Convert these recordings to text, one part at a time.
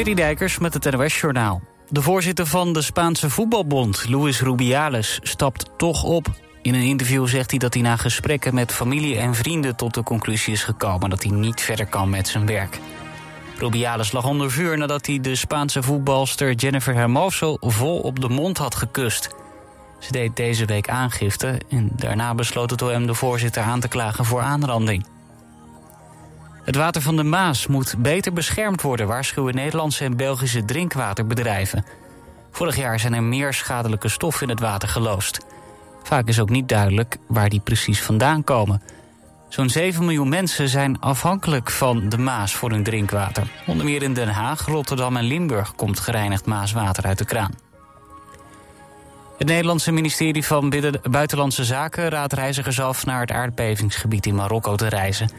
City Dijkers met het NOS-journaal. De voorzitter van de Spaanse voetbalbond, Luis Rubiales, stapt toch op. In een interview zegt hij dat hij na gesprekken met familie en vrienden... tot de conclusie is gekomen dat hij niet verder kan met zijn werk. Rubiales lag onder vuur nadat hij de Spaanse voetbalster Jennifer Hermoso... vol op de mond had gekust. Ze deed deze week aangifte en daarna besloot het OM de voorzitter aan te klagen voor aanranding. Het water van de Maas moet beter beschermd worden, waarschuwen Nederlandse en Belgische drinkwaterbedrijven. Vorig jaar zijn er meer schadelijke stoffen in het water geloosd. Vaak is ook niet duidelijk waar die precies vandaan komen. Zo'n 7 miljoen mensen zijn afhankelijk van de Maas voor hun drinkwater. Onder meer in Den Haag, Rotterdam en Limburg komt gereinigd Maaswater uit de kraan. Het Nederlandse ministerie van Buitenlandse Zaken raadt reizigers af naar het aardbevingsgebied in Marokko te reizen.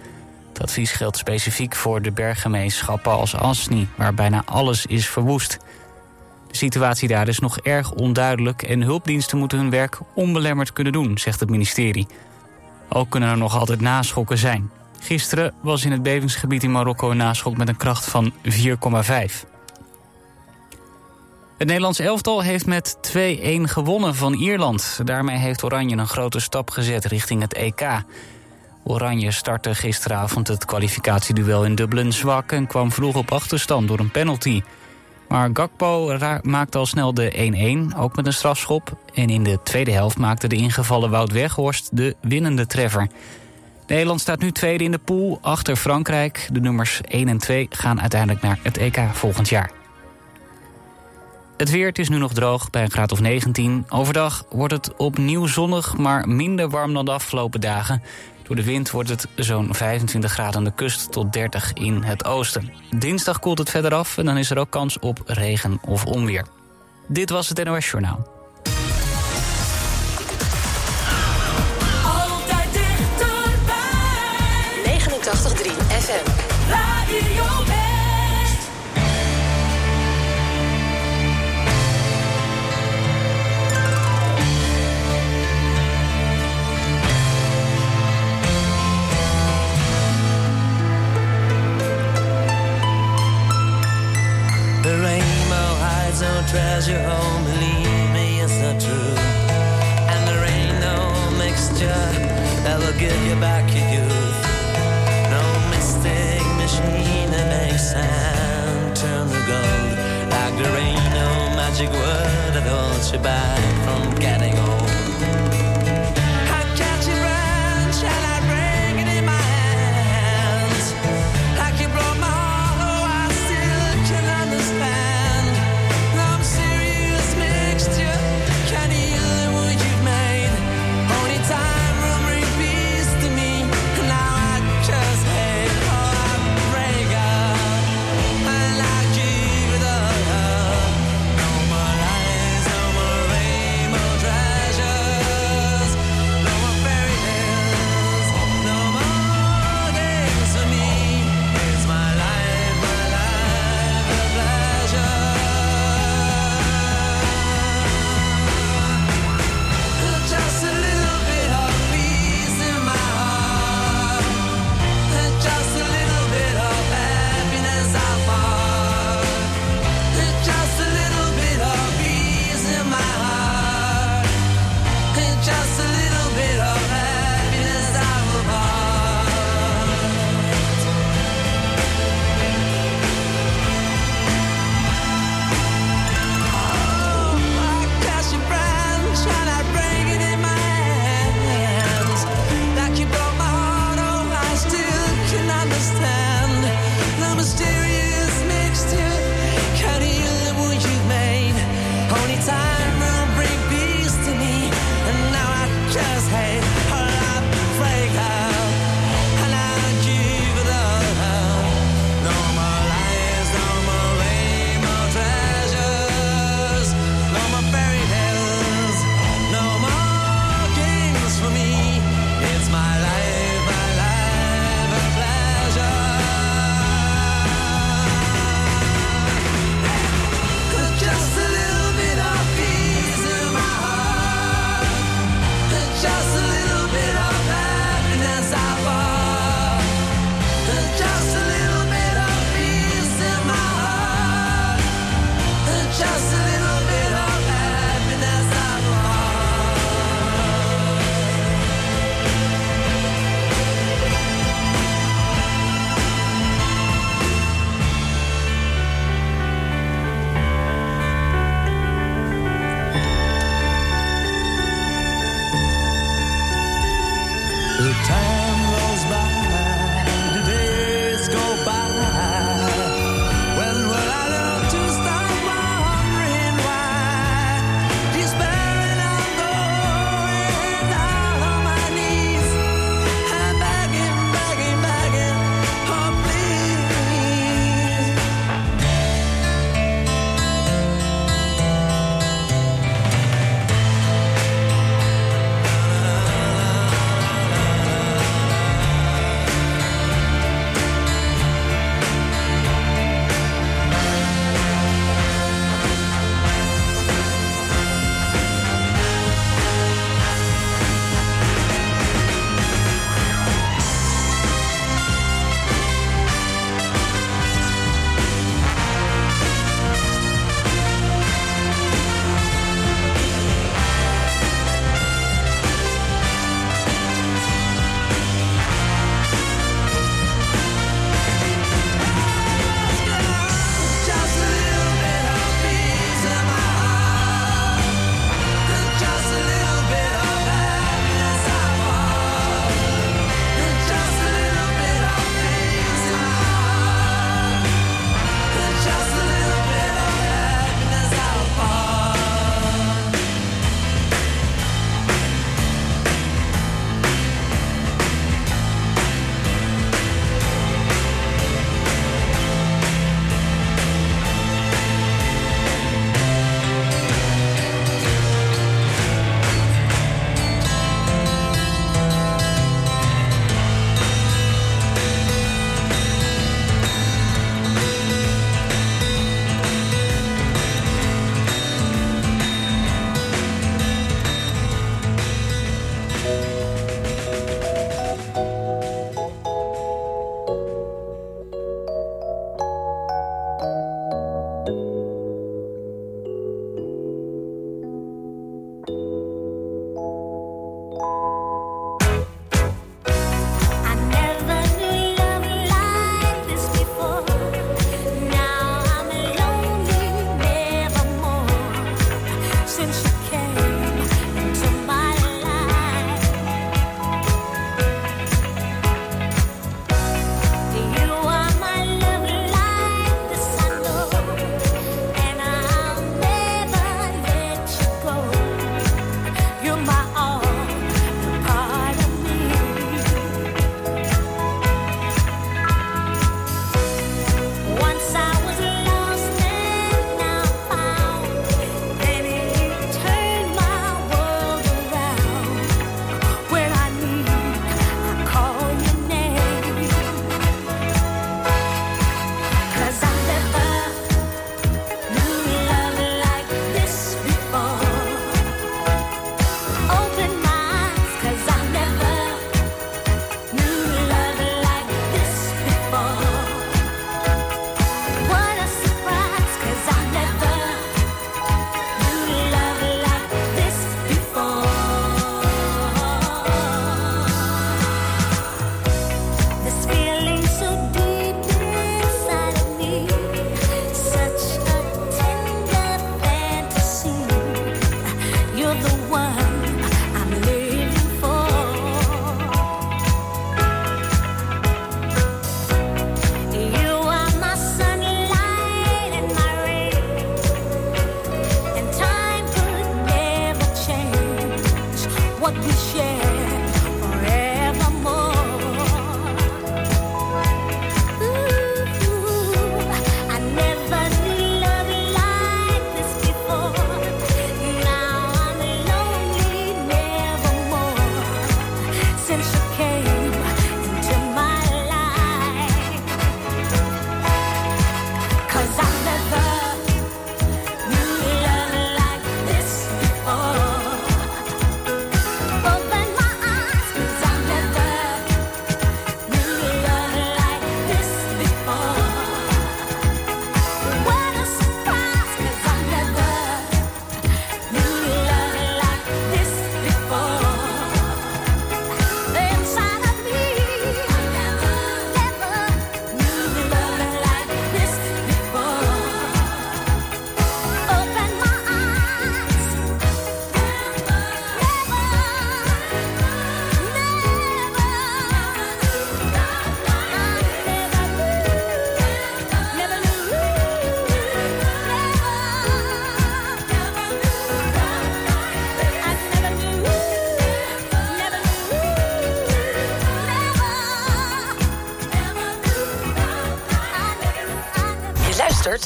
Het advies geldt specifiek voor de berggemeenschappen als Asni, waar bijna alles is verwoest. De situatie daar is nog erg onduidelijk en hulpdiensten moeten hun werk onbelemmerd kunnen doen, zegt het ministerie. Ook kunnen er nog altijd naschokken zijn. Gisteren was in het bevingsgebied in Marokko een naschok met een kracht van 4,5. Het Nederlands elftal heeft met 2-1 gewonnen van Ierland. Daarmee heeft Oranje een grote stap gezet richting het EK. Oranje startte gisteravond het kwalificatieduel in Dublin zwak... en kwam vroeg op achterstand door een penalty. Maar Gakpo maakte al snel de 1-1, ook met een strafschop. En in de tweede helft maakte de ingevallen Wout Weghorst de winnende treffer. Nederland staat nu tweede in de pool, achter Frankrijk. De nummers 1 en 2 gaan uiteindelijk naar het EK volgend jaar. Het weer, het is nu nog droog bij een graad of 19. Overdag wordt het opnieuw zonnig, maar minder warm dan de afgelopen dagen. Door de wind wordt het zo'n 25 graden aan de kust tot 30 in het oosten. Dinsdag koelt het verder af en dan is er ook kans op regen of onweer. Dit was het NOS Journaal. Altijd dichterbij. 89.3 FM. Radio treasure home, believe me, it's not true. And there ain't no mixture that will give you back your youth. No mystic machine that makes sand turn to gold. Like there ain't no magic word that holds you back from getting old.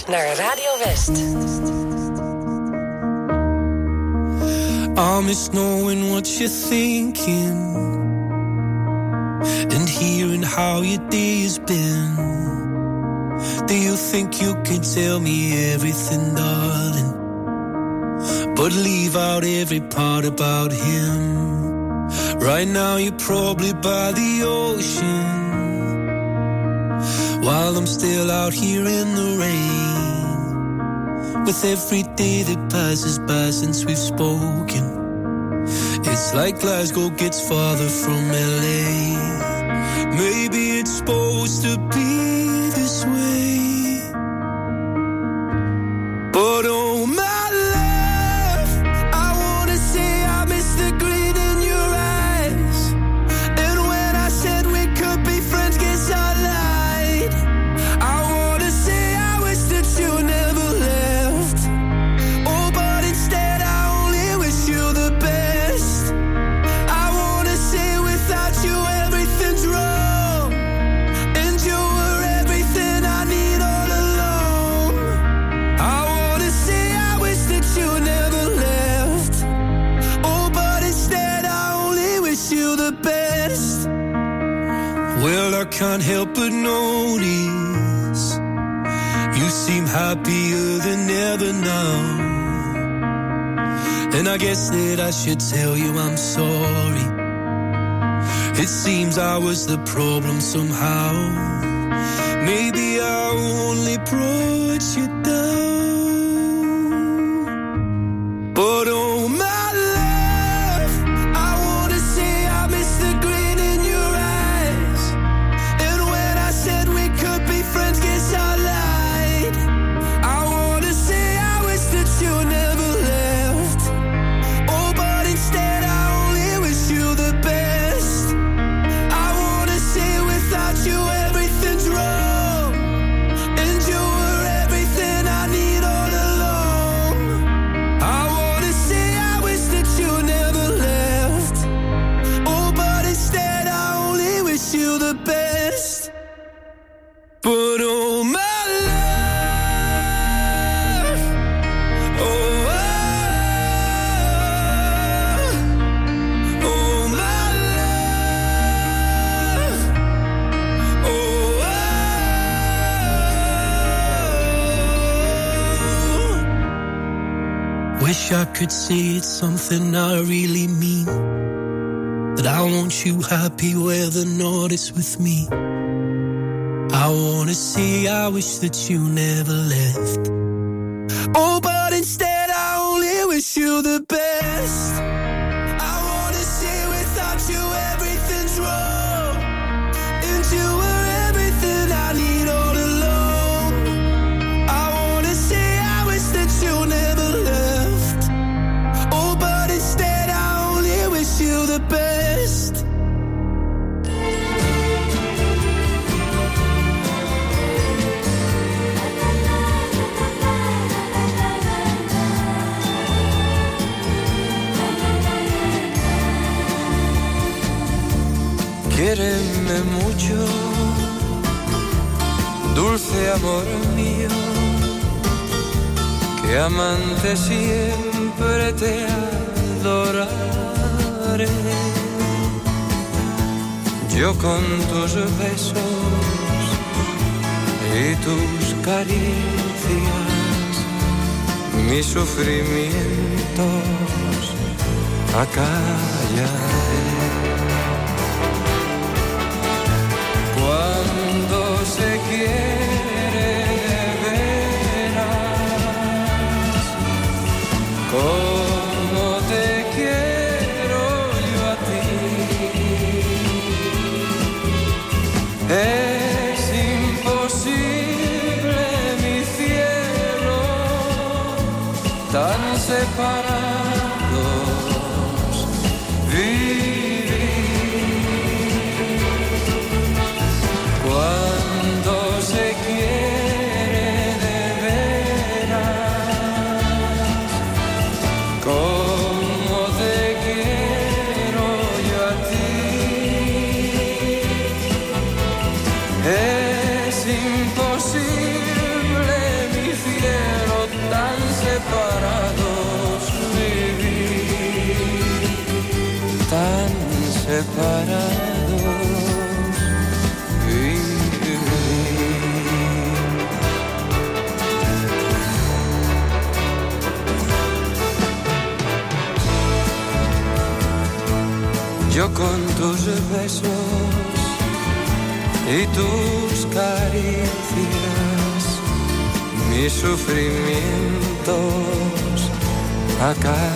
Naar Radio West. I miss knowing what you're thinking and hearing how your day has been. Do you think you can tell me everything, darling? But leave out every part about him. Right now, you're probably by the ocean. While I'm still out here in the rain. With every day that passes by since we've spoken. It's like Glasgow gets farther from LA. Maybe it's supposed to be this way. But oh my happier than ever now. And I guess that I should tell you I'm sorry. It seems I was the problem somehow. Maybe I only brought you down. But Wish I could say it's something I really mean. That I want you happy where the north is with me. I wanna say I wish that you never left. Oh, but instead I only wish you the best. Mucho, dulce amor mío, que amante siempre te adoraré. Yo con tus besos y tus caricias, mis sufrimientos acallaré. Cuando se quiere de veras, como te quiero yo a ti, es imposible mi cielo, tan separados tus besos y tus caricias, mis sufrimientos acallaré.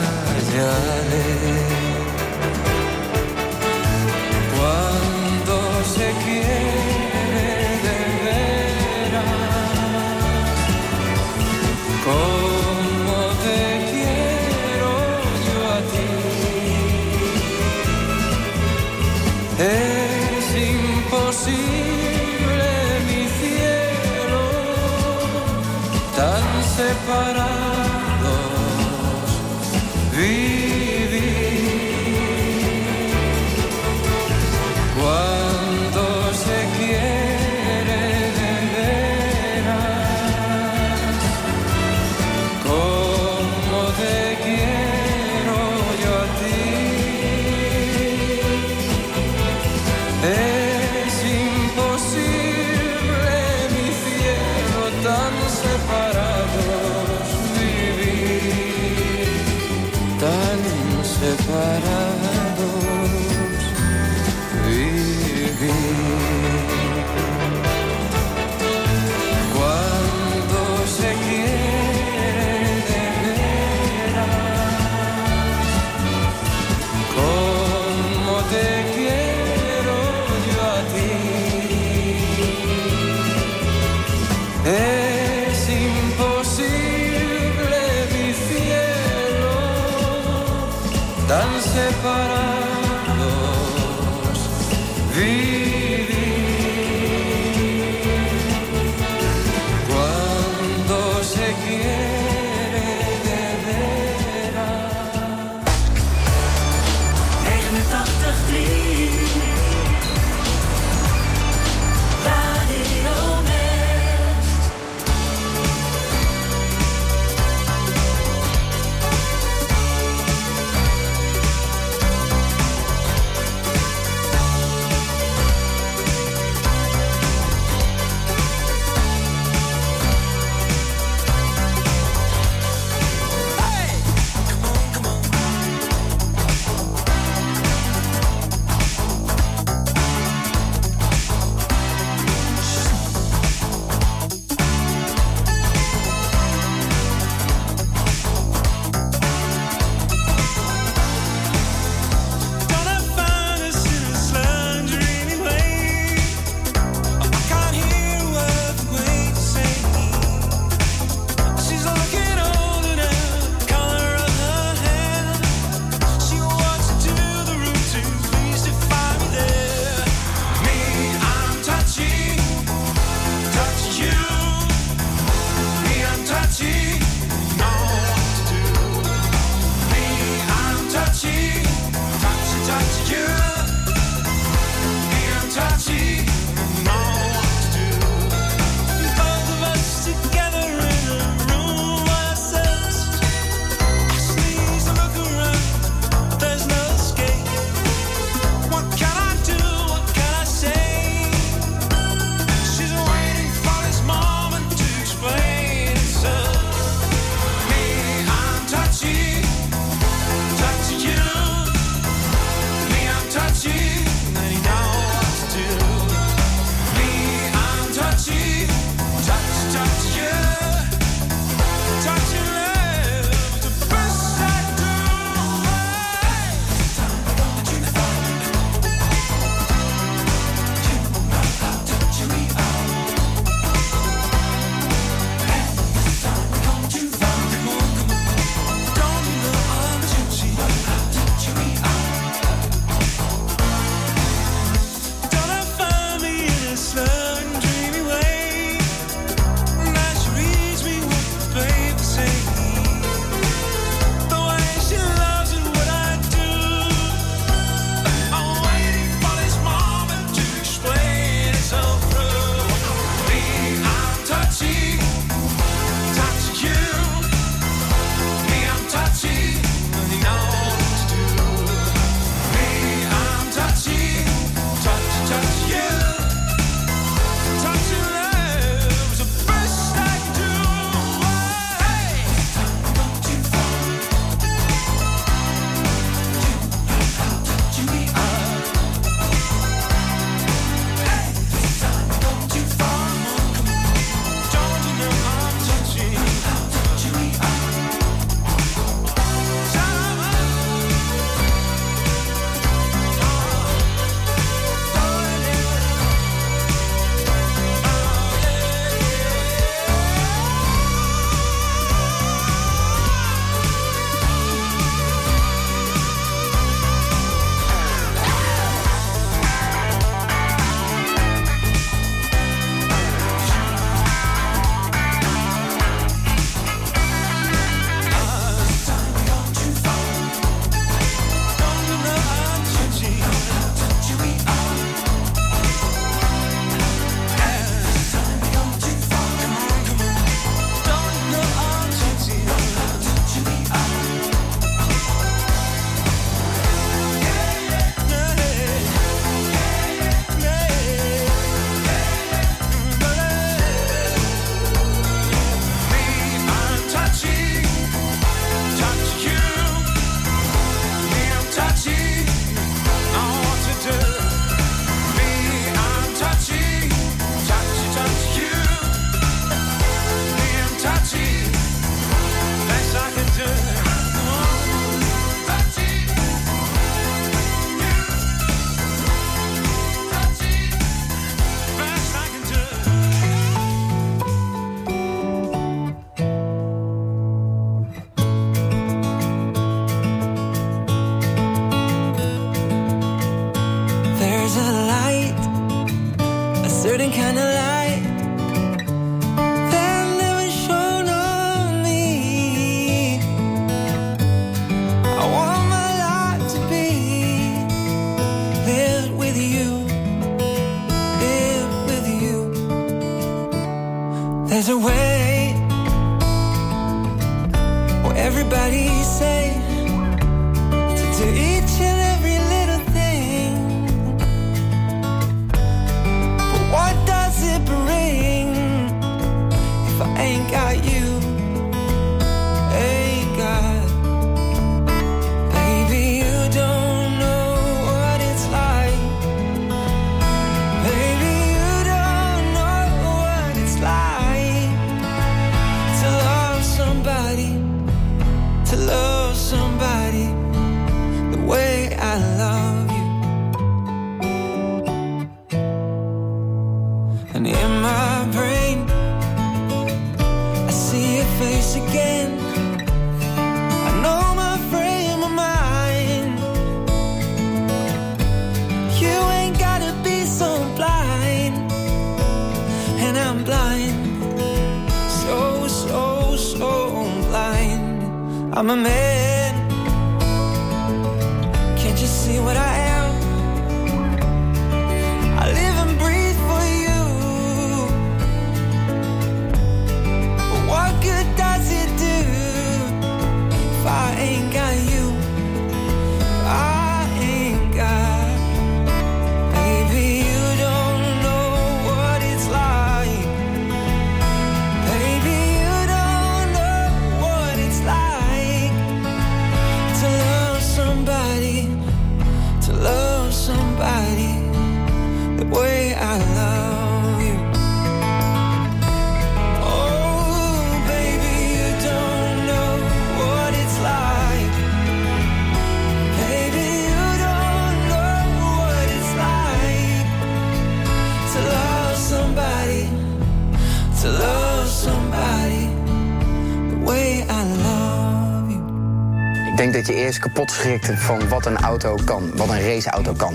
Eerst kapot schrikt van wat een auto kan, wat een raceauto kan.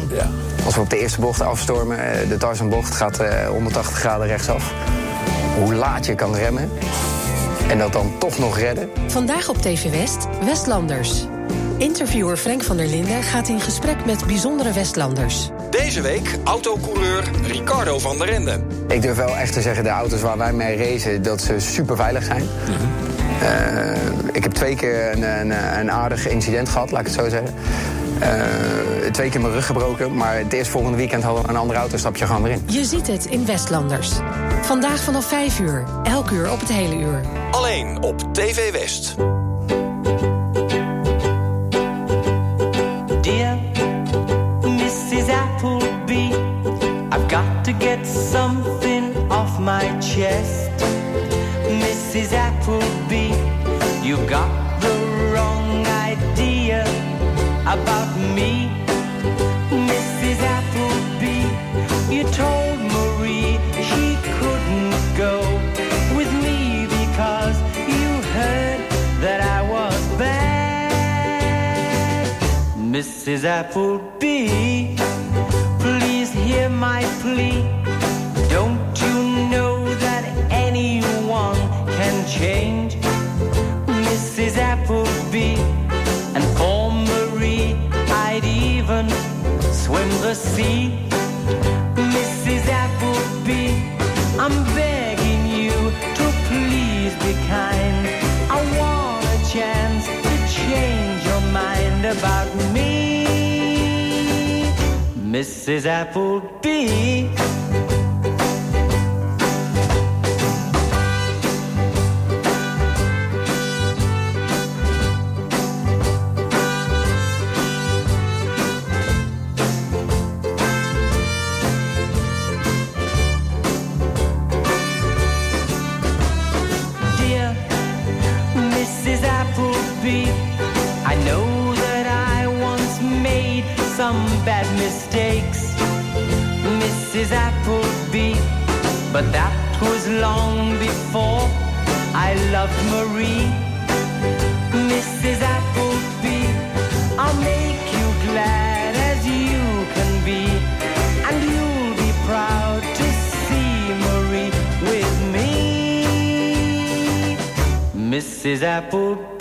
Als we op de eerste bocht afstormen, eh, de Tarzanbocht gaat eh, 180 graden rechtsaf. Hoe laat je kan remmen en dat dan toch nog redden. Vandaag op TV West, Westlanders. Interviewer Frank van der Linden gaat in gesprek met bijzondere Westlanders. Deze week autocoureur Ricardo van der Ende. Ik durf wel echt te zeggen, de auto's waar wij mee racen, dat ze super veilig zijn. Eh, ik heb twee keer een, een, een aardig incident gehad, laat ik het zo zeggen. Eh, twee keer mijn rug gebroken, maar het eerstvolgende weekend hadden we een andere auto, stap je gewoon weer in. Je ziet het in Westlanders. Vandaag vanaf 5 uur, elk uur op het hele uur. Alleen op TV West. Dear Mrs. Appleby, I've got to get something off my chest. You got the wrong idea about me. Mrs. Appleby, you told Marie she couldn't go with me because you heard that I was bad. Mrs. Appleby, please hear my plea. The. Mrs. Appleby, I'm begging you to please be kind. I want a chance to change your mind about me. Mrs. Appleby. But that was long before I loved Marie. Mrs. Appleby, I'll make you glad as you can be, and you'll be proud to see Marie with me. Mrs. Appleby.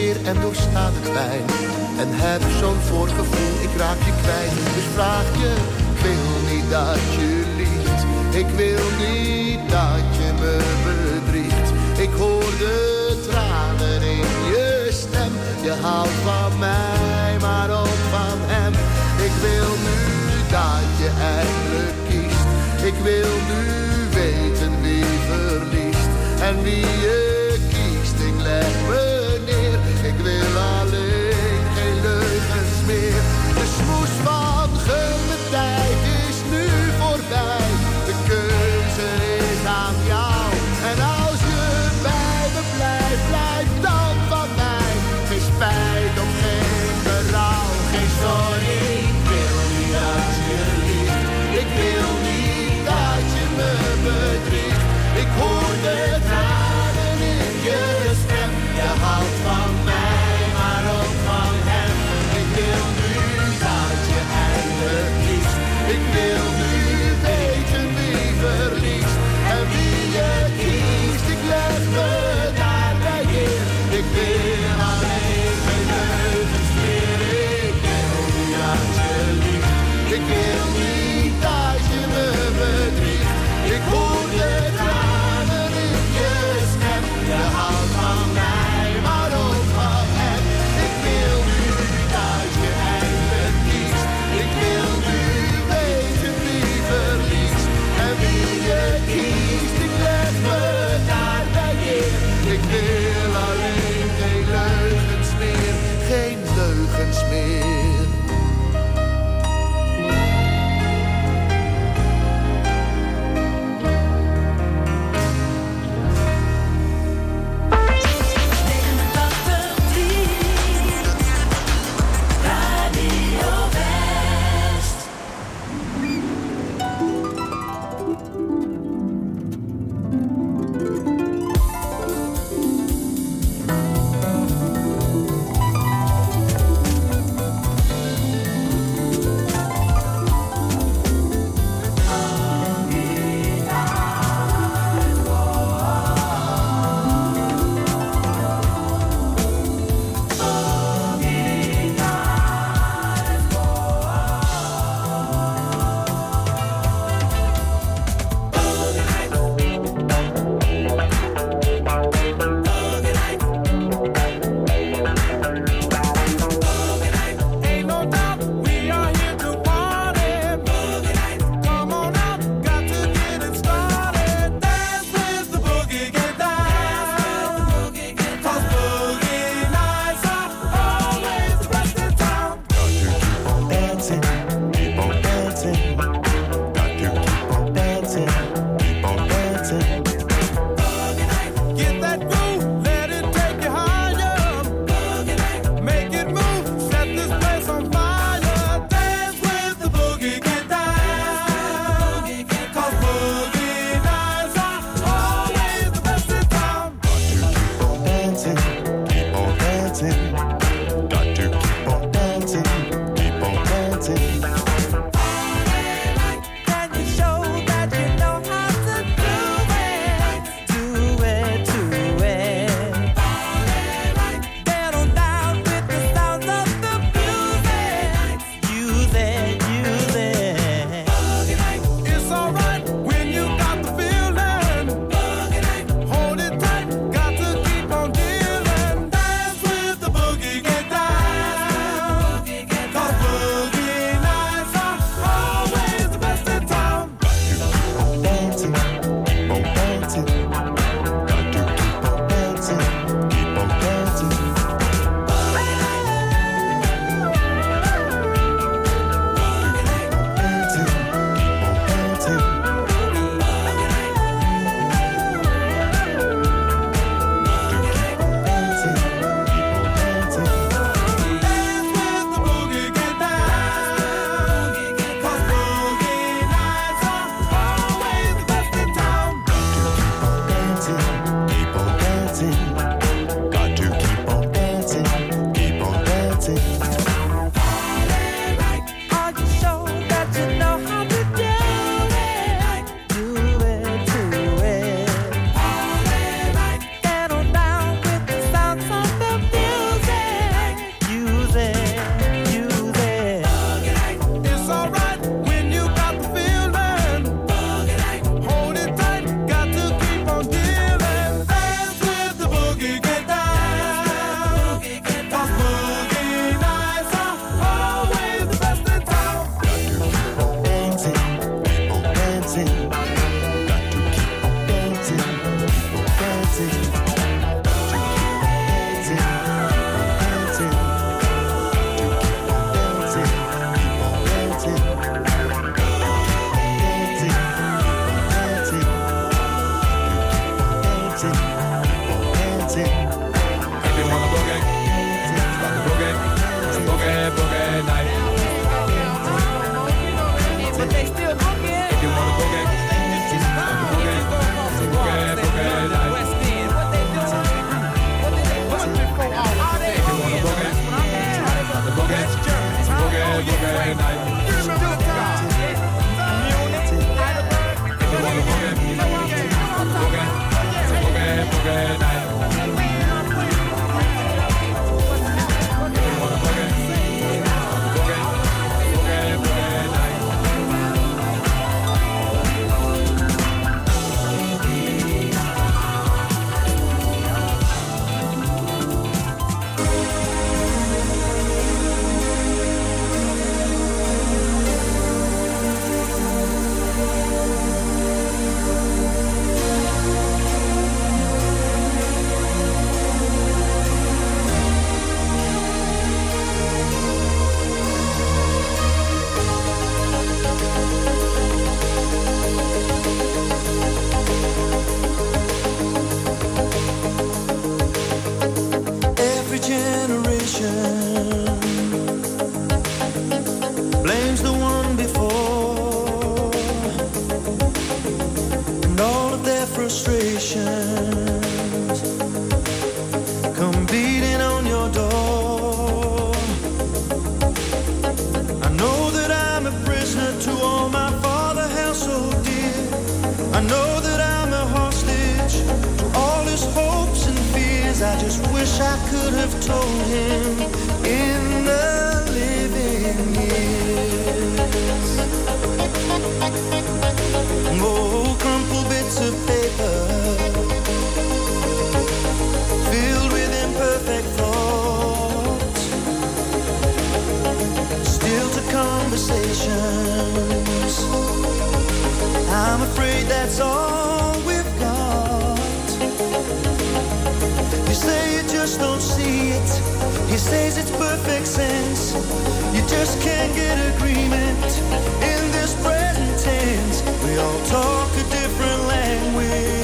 En en doorsta de pijn. En heb zo'n voorgevoel, ik raak je kwijt. Dus vraag je, ik wil niet dat je liegt. Ik wil niet dat je me bedriegt. Ik hoor de tranen in je stem. Je houdt van mij, maar ook van hem. Ik wil nu dat je eindelijk kiest. Ik wil nu weten wie verliest en wie je se perdre. just don't see it. He says it's perfect sense. You just can't get agreement in this present tense. We all talk a different language.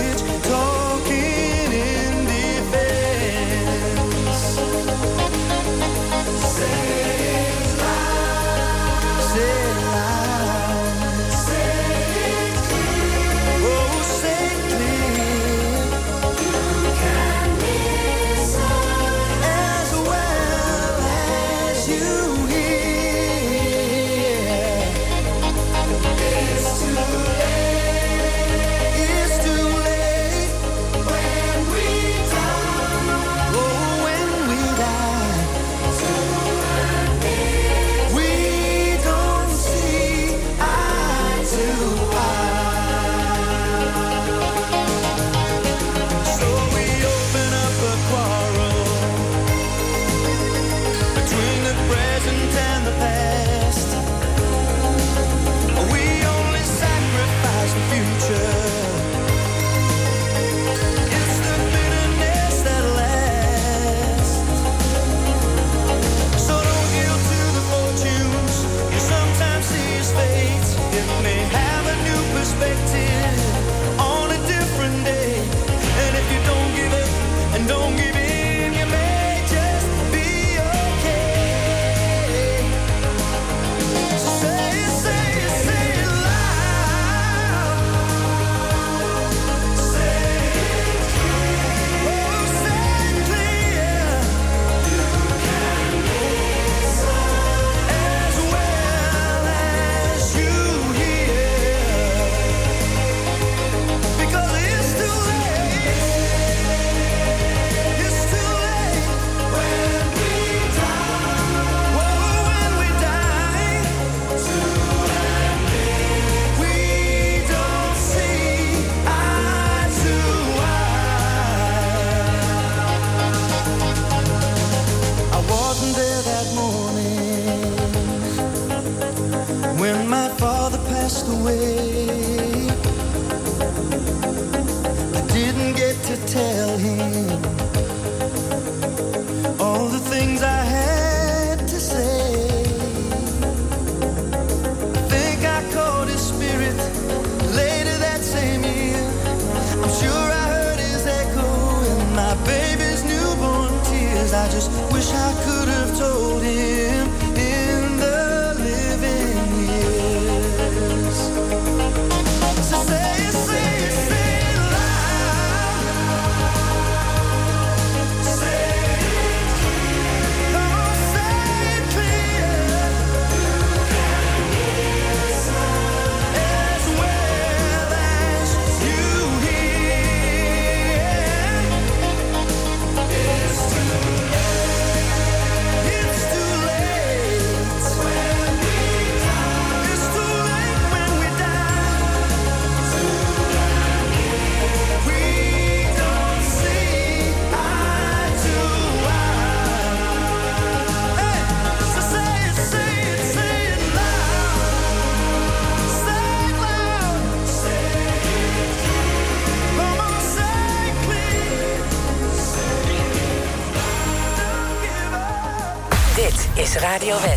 Radio B.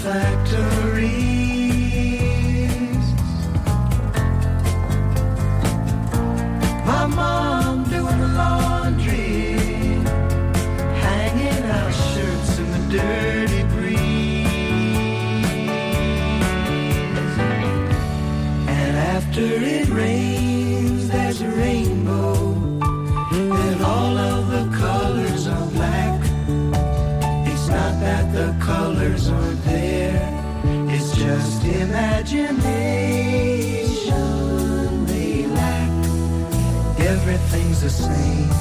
gates imagination relax. Everything's the same.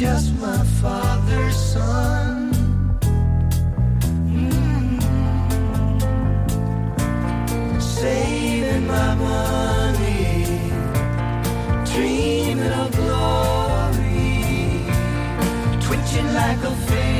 just my father's son. Mm. Saving my money, dreaming of glory, twitching like a fish.